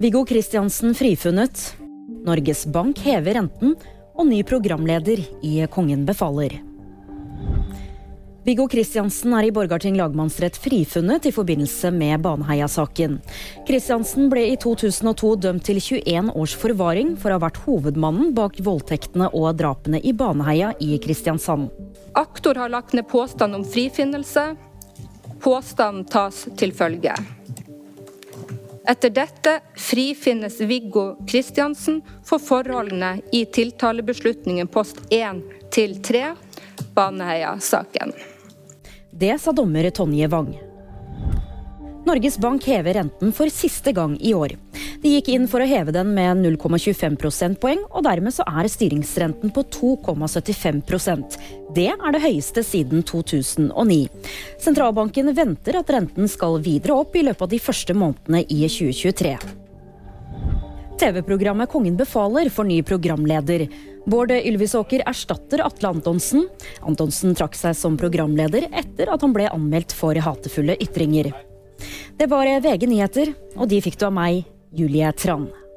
Viggo Kristiansen frifunnet. Norges Bank hever renten. Og ny programleder i Kongen befaler. Viggo Kristiansen er i Borgarting lagmannsrett frifunnet i forbindelse med Baneheia-saken. Kristiansen ble i 2002 dømt til 21 års forvaring for å ha vært hovedmannen bak voldtektene og drapene i Baneheia i Kristiansand. Aktor har lagt ned påstand om frifinnelse. Påstanden tas til følge. Etter dette frifinnes Viggo Kristiansen for forholdene i tiltalebeslutningen post 1 til 3, Baneheia-saken. Det sa dommer Tonje Wang. Norges Bank hever renten for siste gang i år. De gikk inn for å heve den med 0,25 prosentpoeng, og dermed så er styringsrenten på 2,75% Det er det høyeste siden 2009. Sentralbanken venter at renten skal videre opp i løpet av de første månedene i 2023. TV-programmet Kongen befaler får ny programleder. Bård Ylvisåker erstatter Atle Antonsen. Antonsen trakk seg som programleder etter at han ble anmeldt for hatefulle ytringer. Det var VG nyheter, og de fikk du av meg, Julie Tran.